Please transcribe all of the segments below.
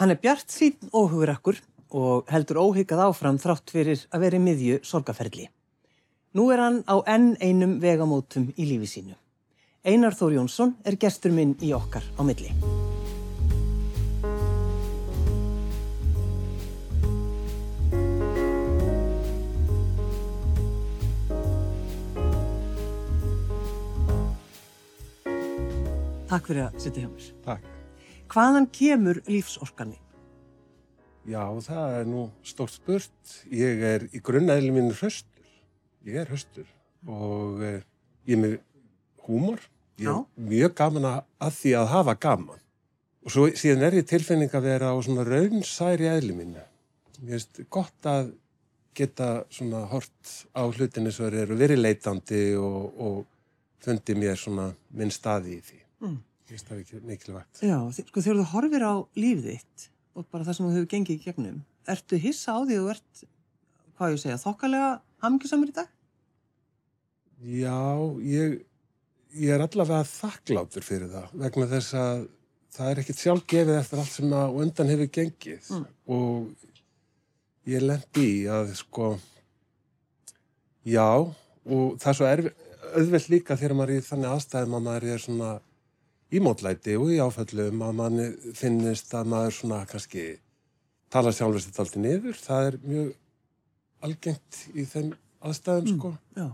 Hann er bjart sín og hugurakkur og heldur óhyggað áfram þrátt fyrir að vera í miðju sorgaferli. Nú er hann á enn einum vegamótum í lífi sínu. Einar Þór Jónsson er gestur minn í okkar á milli. Takk fyrir að setja hjá mér. Takk. Hvaðan kemur lífsorkanni? Já, það er nú stórt spurt. Ég er í grunnæðli mínu höstur. Ég er höstur og eh, ég er með húmor. Ég er Já. mjög gaman að, því að hafa gaman. Og svo síðan er ég tilfinning að vera á svona raunsæri eðli mínu. Mér finnst gott að geta svona hort á hlutinu þeir eru verið leitandi og, og fundi mér svona minn staði í því. Mm. Finnst það ekki mikilvægt. Já, sko þegar þú horfir á lífið þitt og bara það sem þú hefur gengið í gegnum, ertu hissa á því og ert, hvað ég segja, þokkalega hamingjusamur í dag? Já, ég, ég er allavega þakklátur fyrir það vegna þess að það er ekkit sjálf gefið eftir allt sem að undan hefur gengið Mm. og ég lendi í að sko já og það er svo erfi, auðvelt líka þegar maður er í þannig aðstæðum að maður er svona í mótlæti og í áfællum að manni finnist að maður svona kannski tala sjálfur þetta alltaf niður það er mjög algengt í þeim aðstæðum Mm. sko Já.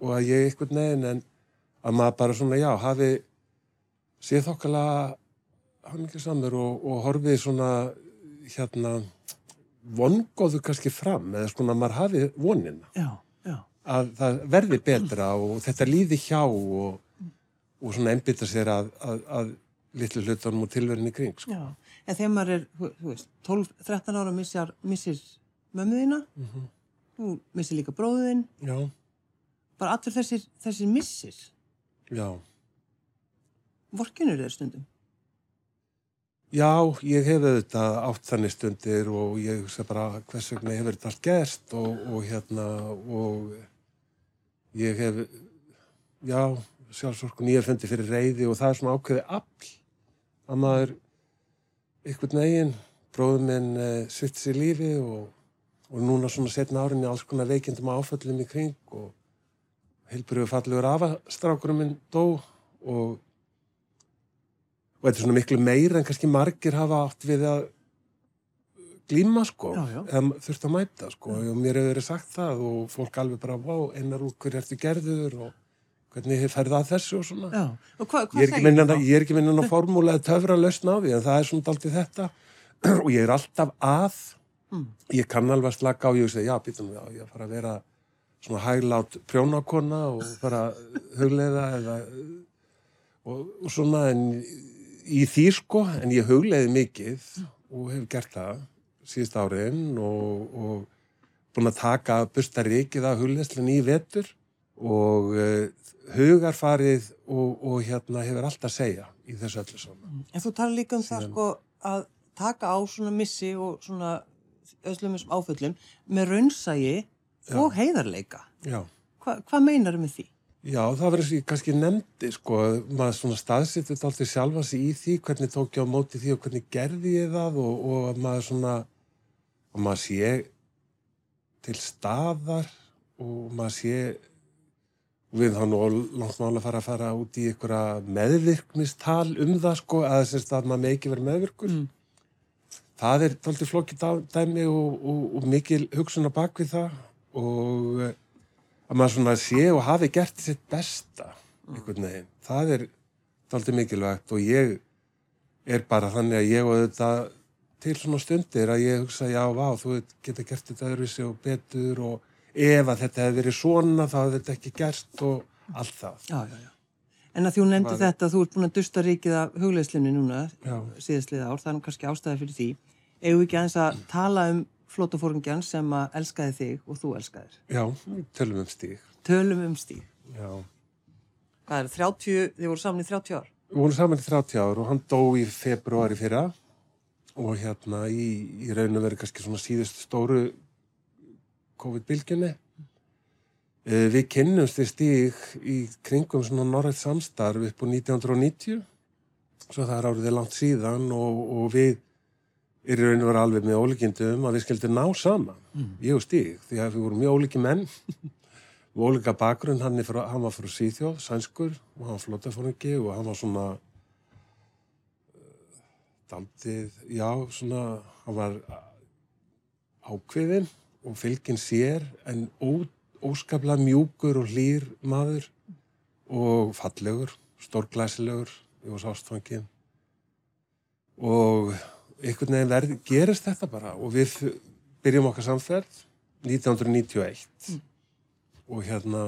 og að ég eitthvað neginn en að maður bara svona, já, hafi séð þokkala hamingisamur og, og horfið svona hérna vongóðu kannski fram eða svona maður hafi vonina Já, já, að það verði betra og þetta líði hjá og, og svona einbytta sér að, að, að litlu hlutunum og tilverðin í kring sko. já. En þegar maður er, þú þú veist, 12-13 ára missjar, missir mömmu þína, Mhm. þú missir líka bróðin, Já, bara allir þessir, þessir missir, já vorkinur þeir stundum. Já, ég hef auðvitað átt þannig stundir og ég hugsa bara hvers vegna hefur þetta allt gerst og, og hérna og ég hef, já, sjálfsorkun ég hef fundið fyrir reyði og það er svona ákveðið afl. Að maður einhvern veginn, bróður minn uh, svitt sér lífi og, og núna svona setna árinni alls konar veikindum áföllum í kring og heilbriðu fallegur afastrákurum minn dó og og þetta er svona miklu meira en kannski margir hafa átt við að glíma sko, Já, já. eða þurft að mæta sko. Og mér hefur verið sagt það og fólk alveg bara, vá, einar úr hverju ertu gerður? Og hvernig hefur ferðið að þessu og svona. Já, og hva, hvað er ekki minna, ég er ekki minna að formúla eða töfra lausn á því en það er svona daldið þetta og ég er alltaf að Mm. ég kann alveg að slaka á ég og segja, já, býtum við á, ég að fara að vera svona hæglát prjónakona og fara að hugleiða eða og, og svona en í því sko, en ég hugleiði mikið og hef gert það síðust árin og, og búin að taka busta rikið af hugleiðslun í vetur og uh, hugarfarið og, og hérna hefur allt að segja í þessu öllu saman. En þú tala líka um það Síðan- sko að taka á svona missi og svona öðslumisum áföllum með raunsægi Já. og heiðarleika. Já. Hva, hvað meinar með því? Já, það verður sem ég kannski nefndi, sko, maður svona staðsittur alltaf sjálfa sig í því, hvernig tók ég á móti því og hvernig gerði ég það og, og að maður svona, og maður sé til staðar og maður sé, við þá nú langt mála fara að fara út í einhverja meðvirknistal um það, sko, að þess að maður með ekki verið meðvirkur. Mm. Það er tóltið dá- dæmi og, og, og mikil hugsun á bakvið það og eh, að maður svona sé og hafi gert sitt besta einhvern veginn. Það er tóltið mikilvægt og ég er bara þannig að ég og þetta til svona stundir að ég hugsa já, vá, þú geta gert þetta öðruvísi og betur og ef að þetta hefði verið svona þá hefði þetta ekki gerst og allt það. Já, já, já. En að þú nefndi Var- þetta, þú ert búin að dusta ríkið af hugleiðslunni núna, Já. síðastliða ár, það er kannski ástæði fyrir því. Eigum við ekki aðeins að tala um flótafóringjan sem að elskaði þig og þú elskaðir. Já, tölum um stíg. Tölum um stíg. Já. Hvað er 30, þið voru saman í 30 ár? Við vorum saman í 30 ár og hann dó í februari fyrra og hérna í, í raun og verið kannski svona síðust stóru COVID-bylgjunni. Eh, Við kynnumst við stíg í kringum svona norrætt samstarf upp á 1990, svo það er árið langt síðan og, og við er í raun og vera alveg með ólíkindum að við skildum ná saman, ég og Stíg, því að við vorum mjög ólíki menn, við ólíka bakgrunn, hann, frá, hann var frá Svíþjóð, sænskur, og hann var flótafóringi og hann var svona uh, daldið, já, svona, hann var ákveðin og fylgin sér en ó, óskaplega mjúkur og hlýr maður og fallegur, stórglæsilegur, var sástfangin og einhvern veginn verð, gerist þetta bara og við byrjum okkar samferð 1991 og hérna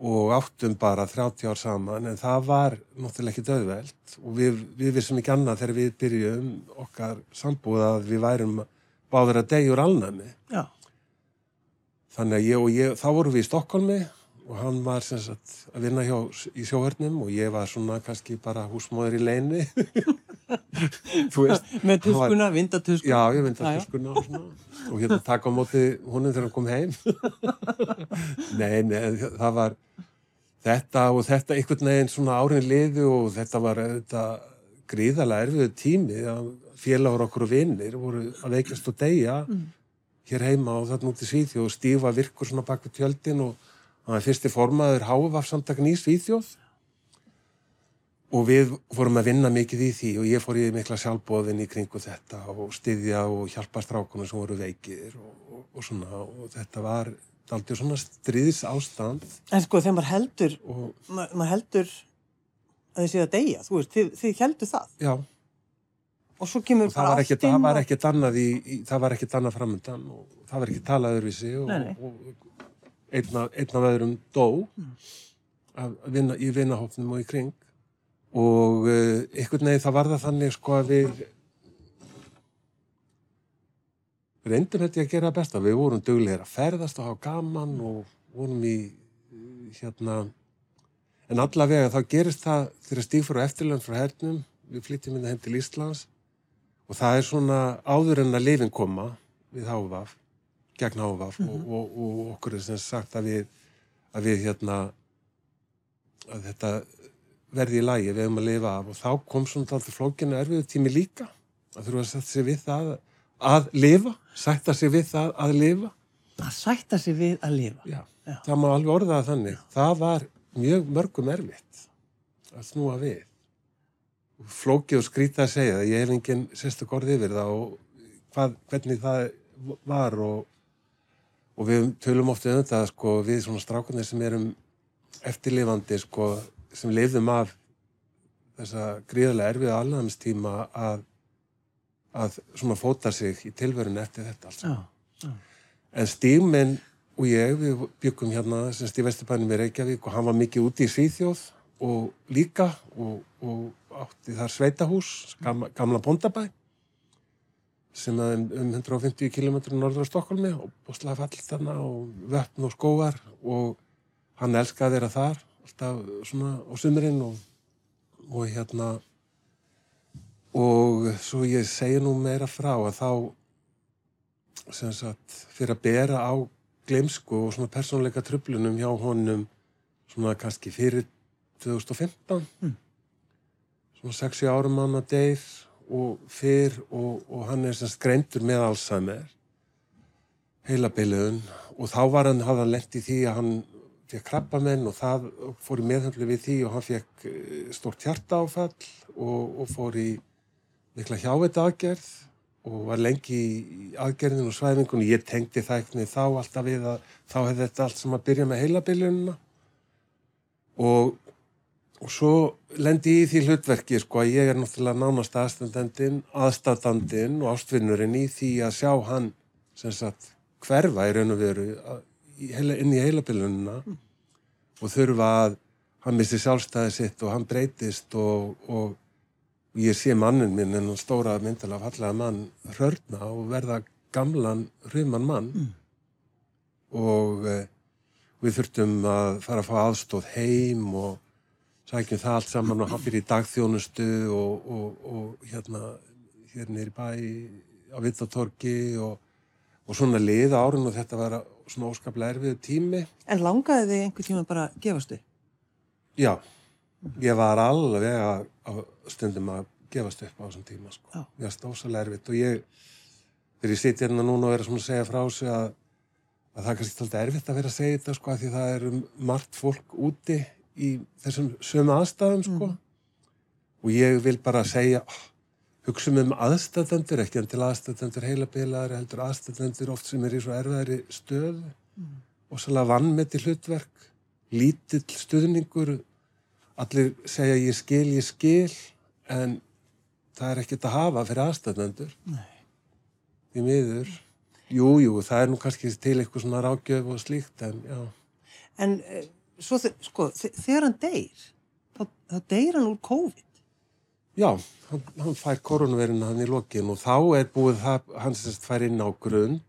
og áttum bara 30 ár saman en það var náttúrulega ekki döðveld og við, við vissum ekki annað þegar við byrjum okkar sambúð að við værum báður að degjur alnæmi Já. þannig að ég og ég, þá vorum við í Stokkólmi og hann var sem sagt að vinna hjá, í sjóhörnum og ég var svona kannski bara húsmóður í leini þú veist Með tuskuna, vindatusku. Já, ég myndi Já, að já. tuskuna og svona og hérna taka á móti honum þegar hann kom heim Nei, nei, það var þetta og þetta einhvern veginn svona árin liðu og þetta var þetta gríðarlega erfiðu tími að félagur okkur og vinnir voru að veikast og deyja hér heima og þarna út í Svíþjóð. Og stífa virkur svona bak við tjöldin og hann var fyrsti formaður háfafsamtakin í Svíþjóð. Og við fórum að vinna mikið í því og ég fór í mikla sjálfbóðin í kringu þetta og styðja og hjálpa strákunum sem voru veikir og, og, og svona. Og þetta var aldrei svona stríðs ástand En sko, þegar maður heldur, og ma maður heldur að þið séu að deyja, þú veist, þið, þið heldur það. já, Og svo kemur og það var ekkert, ástin það var og- ekkert annað í, í það var ekkert annað framöndan og það var ekki talað öðruvísi og, nei. og einn, af, einn af öðrum dó að að vinna, í vinnahópnum og í kring. Og uh, einhvern veginn það var það þannig sko að við reyndum þetta að gera það besta. Við vorum duglegir að ferðast og hafa gaman og vorum í hérna en allavega þá gerist það þegar stíg fyrir eftirlönd frá hernum. Við flytjum inn heim til Íslands og það er svona áður en að lifin koma við HVF gegn HVF og, og, og okkur er sem sagt að við að við hérna að þetta verði í lagi við hefum að lifa af og þá kom svona alltaf flókinu erfiðu tími líka að þurfa að setja sig við það að lifa, sætta sig við það að lifa að sætta sig við að lifa. Já, Já. það má alveg orða það þannig. Það var mjög mörgum erfitt að snúa við. Flókið og skrítið að segja ég hef engin sérstök orð yfir það og hvað, hvernig það var og, og við tölum oft um þetta, sko, við svona strákunir sem erum eftirlifandi, sko, sem lifðum af þessa gríðarlega erfiða alnæmistíma að, að svona fóta sig í tilverun eftir þetta alls. Já. En Stígminn og ég, við byggum hérna semst í Vesturbænum í Reykjavík og hann var mikið úti í Svíþjóð og líka og, og átti þar sveitahús, gamla, gamla bóndabæ sem er um, um 150 km norður á Stokkólmi og bústlega fall þarna og vöppn og skóar og hann elskaði að vera þar alltaf svona á sumurinn og, og hérna og svo ég segi nú meira frá að þá sem sagt fyrir að bera á glemsku og svona persónleika tröflunum hjá honum svona kannski fyrir 2015 Mm. Svona 60 árum hann að deyr og fyrr og, og hann er sem sagt greindur með Alzheimer heilabiluðun og þá var hann, hafði hann lent í því að hann fekk krabbamenn og það og fór í meðhöndlu við því og hann fekk eh, stórt hjartaáfall og, og fór í mikla hjávita aðgerð og var lengi í aðgerðinu og svæfingunni. Ég tengdi það eitthvað þá alltaf við að þá hefði þetta allt sem að byrja með heilabiljununa og, og svo lendi ég í því hlutverki sko að ég er náttúrulega nánast aðstandendin, aðstandandin og ástvinnurinn í því að sjá hann sem sagt hverfa í raun og veru inn í heilabiljununa og þurfa að hann missi sjálfstæði sitt og hann breytist og, og ég sé mannin minn en stóra myndilega fallega mann hörna og verða gamlan hruman mann. Og eh, við þurftum að fara að fá aðstóð heim og sækjum það allt saman og hann fyrir í dagþjónustu og, og, og hérna hér nýri bæ á Vittatorgi og, og svona liða árun og þetta var svona óskaplega erfiðu tími En langaði þið einhver tíma bara að gefast þið? Já, ég var alveg að, að stundum að gefast upp á þessum tíma sko. Já. Mér varst ósalega erfitt og ég, þegar ég sitja hérna núna og er að svona segja frá sig að, að það er kannski alltaf erfitt að vera að segja þetta sko, af því það er margt fólk úti í þessum sömu aðstæðum sko. Og ég vil bara segja, oh, hugsa um aðstæðendur, ekki en til aðstæðendur heilabilaðar, heldur aðstæðendur oft sem er í svo erfiðari stöðu og svolítið vannmeti hlutverk, lítill stuðningur, allir segja ég skil, ég skil, en það er ekkert að hafa fyrir aðstæðendur. Því miður. Jú, jú, það er nú kannski til eitthvað svona rákjöf og slíkt, en já. En uh, svo, sko, þe- þegar hann deyr, þá, þá deyr hann úr COVID. Já, hann, hann fær koronaviruna hann í lokin og þá er búið hann sérst fær inn á grund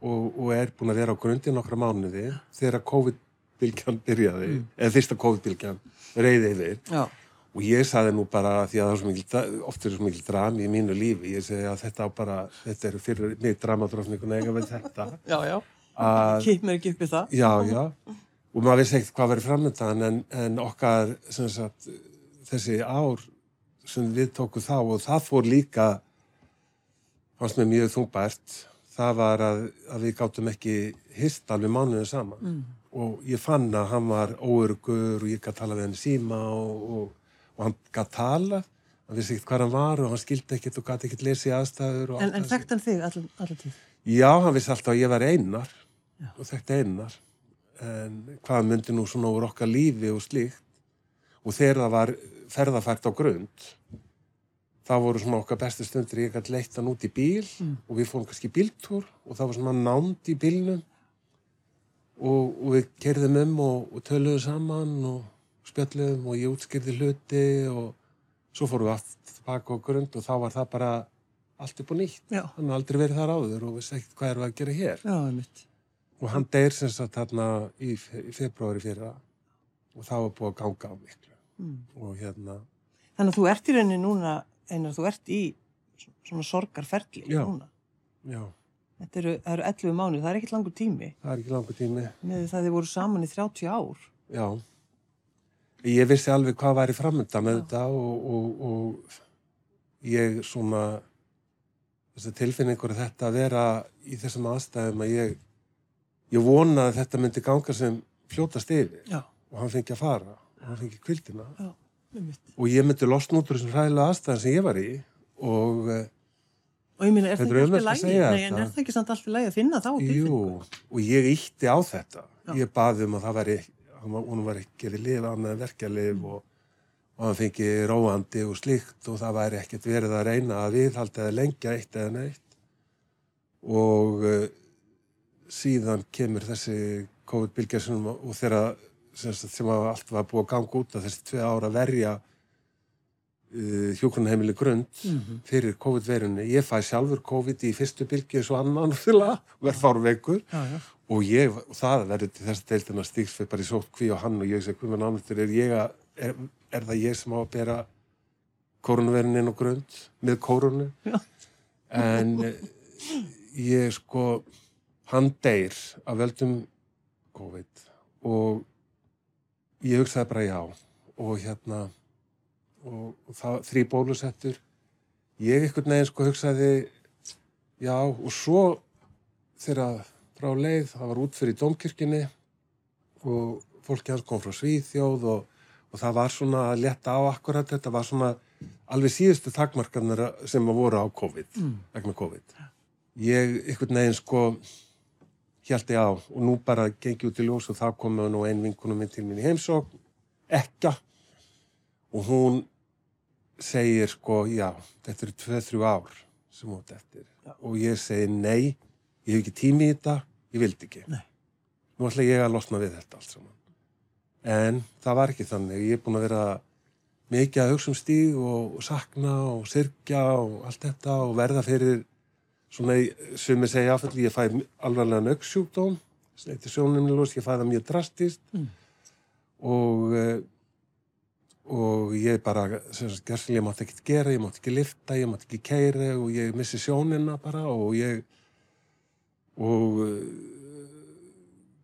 og, og er búin að vera á grund í nokkra mánuði þegar COVID-bylgjan byrjaði, eða fyrsta COVID-bylgjan reyði yfir. Já. Og ég saði nú bara því að það er svo mikil, oft er svo mikil drami í mínu lífi, ég segi að þetta á bara, þetta er fyrir mig dramadrófninguna eiga við þetta, Já, já. Kipmir ekki upp í það. já, já, og maður vissi ekkert hvað verið framöndan en, en okkar, sagt, þessi ár sem við tókum þá og það fór líka, fannst mér mjög þungbært, það var að, að við gáttum ekki hist alveg mánuðin saman Mm. og ég fann að hann var óörugur og ég gæti tala við hann síma og, og, og hann gæti tala hann vissi ekkert hvað hann var og hann skildi ekkert og gæti ekkert lesið aðstæður En, en þekkt hann þig tíð? Já, hann vissi alltaf að ég var einar Já. og þekkti einar en hvað myndi nú svona úr okkar lífi og slíkt og þegar það var ferðafært á grund þá voru svona okkar bestu stundir ég gæti leitt hann út í bíl Mm. og við fórum kannski bíltúr og það var svona nánd í bílnum og, og við kerðum um og, og töluðum saman og spjöldluðum og ég útskýrði hluti og svo fórum við aftur tilbaka á grund og þá var það bara allt upp og nýtt Já. hann har aldrei verið þar áður og vissi ekkert hvað er að gera hér Já, einmitt. Og hann deyr sem sagt þarna í, fe- í februari fyrra og þá er búið að ganga á miklu Mm. og hérna, Þannig að þú ert í rauninni núna, einar, þú ert í svona sorgarferli Já. núna. já, Þetta eru, það eru 11 mánuð, það er ekkert langur tími það er ekki langur tími með það þið voru saman í 30 ár. já ég vissi alveg hvað væri framöndan með Já. þetta og, og, og ég svona tilfinningur þetta að vera í þessum aðstæðum að ég ég vona að þetta myndi ganga sem fljótast yfir Já. og hann fengi að fara og hann fengi kvildina Já, og ég myndi losna út úr þessum hræðilega aðstæðan sem ég var í og eh, Og ég meina, er Þetta ekki að alltaf lægi? Nei, en þetta. er það ekki samt alltaf lægi að finna þá? jú, og ég ítti á þetta Já. ég baði um að það væri hann var- ekki gefið lif annað en verkjalif og, og hann fengi róandi og slíkt og það væri ekkert verið að reyna að viðhalda eða lengja eitt eða neitt og uh, síðan kemur þessi COVID-bylgja og þeirra sem, að allt var búið að ganga út að þessi tvei ára verja uh, hjókunarheimili grund Mhm. fyrir COVID-verunni. Ég fæ sjálfur COVID í fyrstu bylgi eins og annan verð fárveikur Já, já. og ég, og það verður til þess deildina stíks fyrir bara í sótt hví og hann og ég segi, hvað með náttúr er ég að, er, er það ég sem á að bera koronaverunni inn á grund með koronu Já. en eh, ég sko hann deyr af völdum COVID og ég hugsaði bara já og hérna og, og það þrý bólusettur ég einhvern veginn sko hugsaði já og svo þegar frá leið, það var útfyrir í domkirkjunni og fólki hans kom frá Svíþjóð og, og það var svona að letta á akkurat þetta var svona alveg síðustu takmarkarnir sem að voru á COVID Mm. vegna COVID ég einhvern veginn sko ég á. Og nú bara gengi út í ljós og það komu nú ein vinkunum minn til mín í heimsókn ekka. Og hún segir sko já, þetta eru tvö-þrjú ár sem út eftir. Já. og ég segi nei, ég hef ekki tími í þetta ég vildi ekki. Nei. nú ætla ég að losna við þetta allt saman. En það var ekki þannig. Ég er búin að vera mikið að hugsa um stíg og, og sakna og syrkja og allt þetta og verða fyrir svona, sem ég segja áfæll, ég fæ alvarlega nöggsjúkdóm sem heitir sjónumlós, ég fæ það mjög drastist Mm. og eh, og ég bara sem sagt, gerðslega, ég mátti ekkert gera, ég mátti ekki lifta, ég mátti ekki keira og ég missi sjónina bara og ég og uh,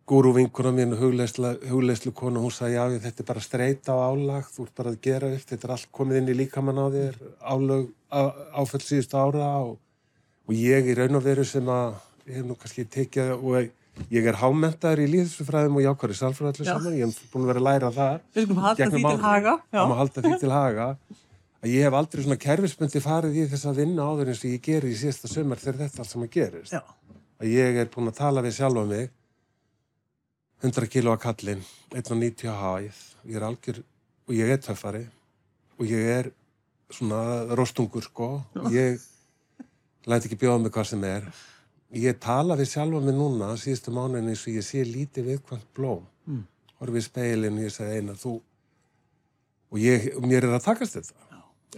gúru vinkuna mín hugleislu konu, hún sagði já þetta er bara streyta á álag, þú ert bara að gera upp þetta er allt komið inn í líkamann á þér áfell síðustu ára og, og ég í raun og veru sem að ég hef nú kannski tekið og ég er hámentaður í líðsfræðum og jákværi salfræðallu saman, ég hef búin að vera að læra það Við skulum halda því til haga Já, halda því til haga. Að ég hef aldrei svona kerfisbundi farið í þess að vinna áður eins og ég gerir í síðasta sömur þegar þetta allt sem að gerist. Já. að ég er búin að tala við sjálfa mig. 100 kilo að kallin 1,90 að hæð ég er algjör og ég er töffari. Og ég er svona rostungur sko. Já. ég læti ekki bjóða mig hvað sem er ég tala við sjálfa mig núna síðustu mánuðin eins og ég sé lítið viðkvæmt blóm mm. horfið í speilin og ég segi eina þú og ég, mér er að takast þetta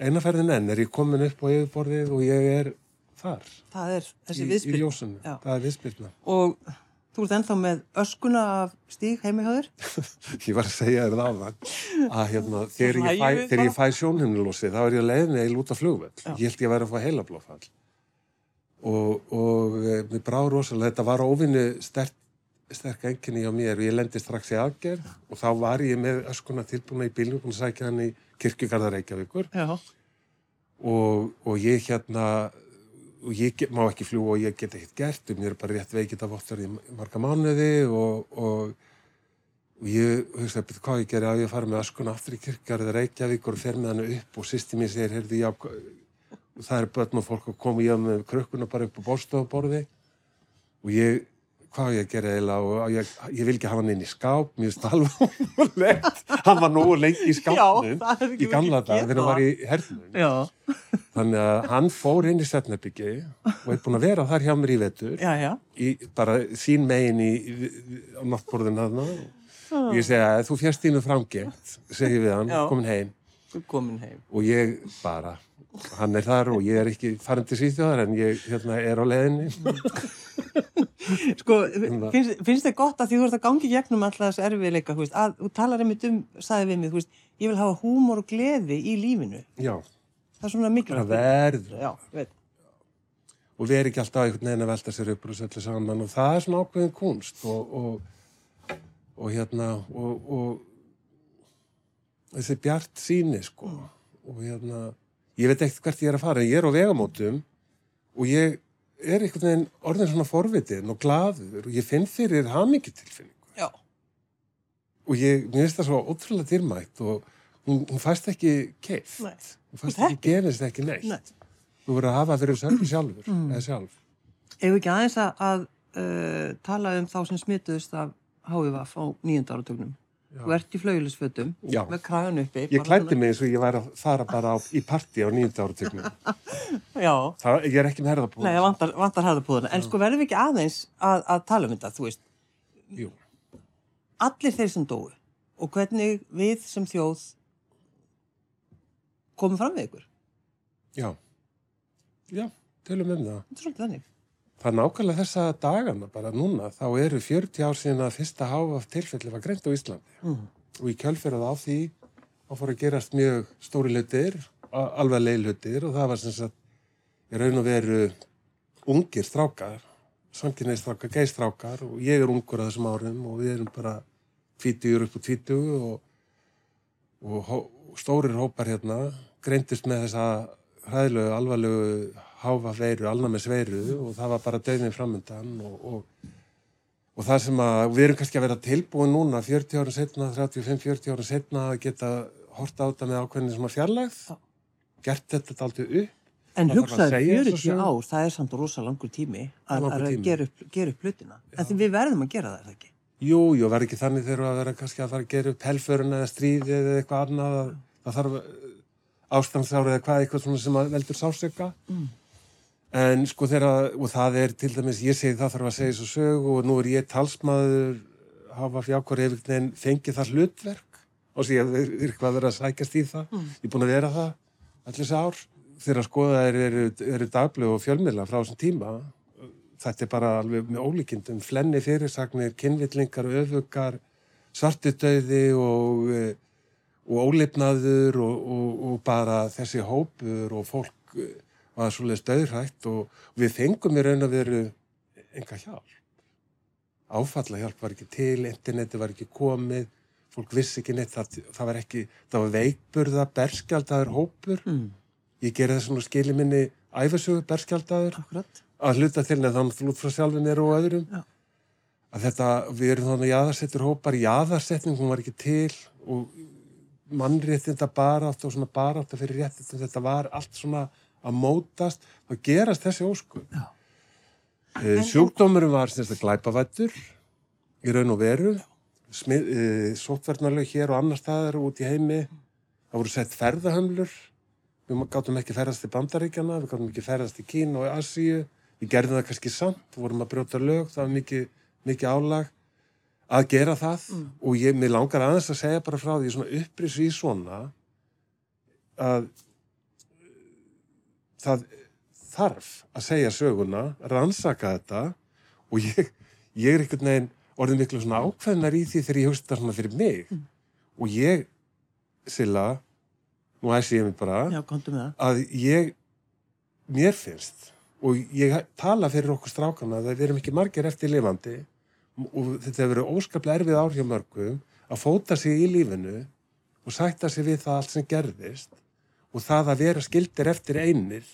einaferðin enn er ég komin upp á yfirborðið og ég er þar. Það er þessi viðspilna. Í ljósunum, það er viðspilna. Og þú ert ennþá með öskuna af stíg heimihöður? ég var að segja þér það að hérna, þegar ég fæ, þegar ég fæ sjónhimnulósi þá er ég að leiðin eða út af flugveld. Ég held ég að vera að fá heila blófall. Og, og e, mér brá rosalega, þetta var óvinni sterk, sterk enginni á mér. Og ég lendi strax í aðgerð og þá var ég með öskuna tilbúna í bílum og sækja hann í kirkjugarðar Reykjavíkur. Og, og ég hérna og ég get, má ekki fljú og ég get ekkert gert og mér er bara rétt veikit af óttar í marga mánuði og, og, og ég höfst að byrja hvað ég gerir að ég fara með askun aftur í kirkjugarðar Reykjavíkur og fer með hann upp? Og sýsti mér segir, heyrði, já, það er börn og fólk að koma í að með krökkuna bara upp á bórstofaborði og ég hvað ég gerði eiginlega? Og ég, ég vil ekki hafa hann inn í skáp, mér finnst það alveg óleitt, hann var nógu lengi í skápnum í gamla dag þegar hann var í hernum. Þannig að hann fór inn í Setnabyggi og er búin að vera þar hjá mér í vetur. Já, já. Í, bara sín megin í, á náttborðin hann og ég segja að þú fjast þínu framgengt segi við hann, komin heim. komin heim. Og ég bara hann er þar og ég er ekki farin til síðjóðar en ég hérna, er á leðinni Sko, finnst, finnst þið gott að því þú ert að gangi gegnum alltaf þessu erfiðleika að þú talar einmitt um, sagði við mig veist, ég vil hafa húmor og gleði í lífinu. Já, það er svona mikilvægt. Það verður Já, og við erum ekki alltaf einhvern veginn að velta sér upp og setja saman og það er svona ákveðin kunst og, og, og hérna og, og þessi bjart síni sko. Og hérna ég veit ekkert hvert ég er að fara, ég er á vegamótum og ég er einhvern veginn orðin svona forvitin og gladur og ég finn fyrir hamingitilfinningu Já. og ég, finnst það svo ótrúlega dyrmætt og hún, hún fæst ekki keift, Nei. hún fæst ekki gefist ekki neitt, Nei. þú verður að hafa fyrir sjálfur sjálfur, mm. eða sjálf Ef ekki aðeins að, að uh, tala um þá sem smituðist af HVF á nýjönda áratögnum Þú ert í flauðlisfötum með kragan uppi. Ég klætti mig eins og ég væri að fara bara á, í parti á nýjönda áratögnum. Já. Það, ég er ekki með herðapúðuna. Nei, það vantar, vantar herðapúðuna. En sko verðum við ekki aðeins að, að tala um þetta, þú veist. Jú. Allir þeir sem dói og hvernig við sem þjóð komum fram við ykkur. Já. Já, tölum um það. Þetta er svolítið þannig. Það er nákvæmlega þessa dagana bara núna, þá eru 40 ár síðan að fyrsta háaf tilfelli var greint á Íslandi mm. og í kjölferðað á því þá fór að gerast mjög stóri hlutir, alveg leilhutir og það var sem sagt, ég raun og veru ungir strákar, samkynneistrákar, geistrákar og ég er ungur að þessum árum og við erum bara 20 upp og 20 og, og hó, stórir hópar hérna greintist með þessa hræðilegu, alvarlegu háfa veiru, alnæmis veiru og það var bara döðin framöndan og, og, og það sem að við erum kannski að vera tilbúin núna 40 ára setna, 35-40 ára setna að geta horta á þetta með ákveðin sem að fjarlægð, gert þetta alltaf upp. En hugsaður 40 ár, það er samt rosa langur tími að, að gera upp, ger upp hlutina. En því við verðum að gera það, ekki? Jú, jú, verður ekki þannig þegar að vera kannski að fara að gera upp helförun eða stríði eða eitthvað annað. Það þarf ástandsára eða hvað eitthvað svona sem veldur sásöka. Mm. En sko þegar, og það er til dæmis, ég segi það þarf að segja svo sög og nú er ég talsmaður, hafa fjákvar veginn fengið það hlutverk og sé að við erum hvað verið að sækast í það. Mm. Ég er búin að vera það allir þessi ár. Þegar skoðaðir eru, eru dagblöð og fjölmiðla frá þessum tíma, þetta er bara alveg með ólíkindum, flenni fyrirsagnir, kynvillingar, öfugar, svartidauði og, og ólipnaður og, og, og bara þessi hópur og fólk var svolítið stöðrætt og við fengum í raun að veru enga hjálp. áfallahjálp var ekki til, interneti var ekki komið, fólk vissi ekki neitt, það, það var ekki, það var veikburða, berskjaldaður hópur. Mm. Ég gerði þess að skili minni æfasögu berskjaldaður Akkurat. að hluta til neð þannig út frá sjálfin er og öðrum. Já. Að þetta, við erum þannig jaðarsettur hópar, jaðarsetning, hún var ekki til og mannréttinda barátt og svona barátt fyrir réttindum, þetta var allt svona að mótast, þá gerast þessi ósku. Já. Uh, sjúkdómurum var semst að glæpavættur í raun og veru, Smið, uh, sótverðnarleg hér og annar staðar út í heimi, það voru sett ferðahömlur, við gáttum ekki ferðast í Bandaríkjana, við gáttum ekki ferðast í Kína og Asíu, við gerðum það kannski samt, vorum að brjóta lög, það var mikið, mikið álag að gera það Mm. og ég, mér langar aðeins að segja bara frá því svona upprýs í svona að það þarf að segja söguna, rannsaka þetta og ég, ég er einhvern veginn orðin miklu svona ákveðnar í því þegar ég hugsa þetta svona fyrir mig Mm. og ég, Silla, nú æsi ég mig bara, Já, það. að ég, mér finnst og ég tala fyrir okkur strákana að við erum ekki margir eftir lifandi og þetta hefur verið óskaplega erfið ár hjá mörgum að fóta sig í lífinu og sætta sig við það allt sem gerðist og það að vera skildir eftir einir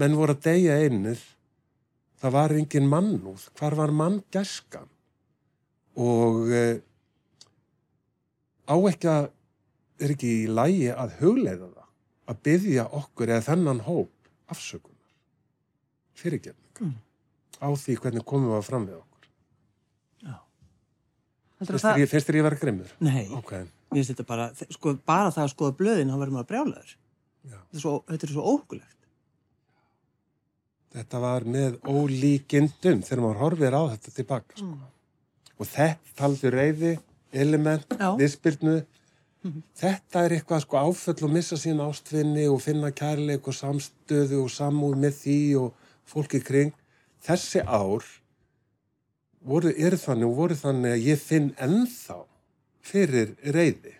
menn voru að deyja einir það var engin mannúð hvar var manngæskan og e, á ekki að er ekki í lægi að hugleiða það að byggja okkur eða þennan hóp afsökunar fyrirgefningar Mm. á því hvernig komum við að fram við okkur Já. Það... þér ég, ég vera grimmur? Nei, ok, mér finnst þetta bara, sko, bara það að skoða blöðin, þá verður maður brjálaður. Er svo, þetta er svo óhugulegt. þetta var með ólíkindum þegar maður horfir á þetta tilbaka sko. Mm. og þetta taldi reyði element, Já. viðspyrnu Mhm. þetta er eitthvað sko áföll og missa sín ástvinni og finna kærleik og samstöðu og samúð með því og fólki kring þessi ár voru, eru þannig og voru þannig að ég finn ennþá fyrir reyði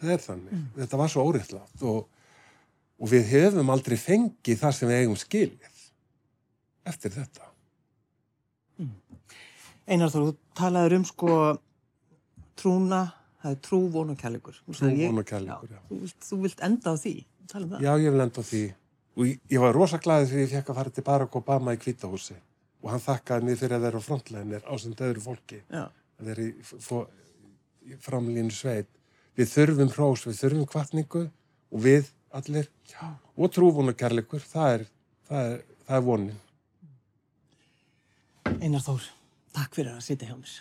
það er þannig Mm. þetta var svo óriðtlátt og, og við hefum aldrei fengið það sem við eigum skilið eftir þetta Einar þú talaður um sko trúna, það er trú, von og kærleikur. Trú, sagðir ég- von og kærleikur, já. Þú vilt, þú vilt enda á því, tala um það. Já, ég vil enda á því. Og ég, ég var rosa glaðið þegar ég fekk að fara til Barack Obama í kvítahúsi og hann þakkaði mér fyrir að vera á frontlæðinir á sem öðru fólki Já. að vera í framlínu sveit. Við þurfum hrós, við þurfum kvartningu og við allir já. og trúfun og kærleikur, það er, það er, það er vonin. Einar Þór, takk fyrir að sitja hjá mér.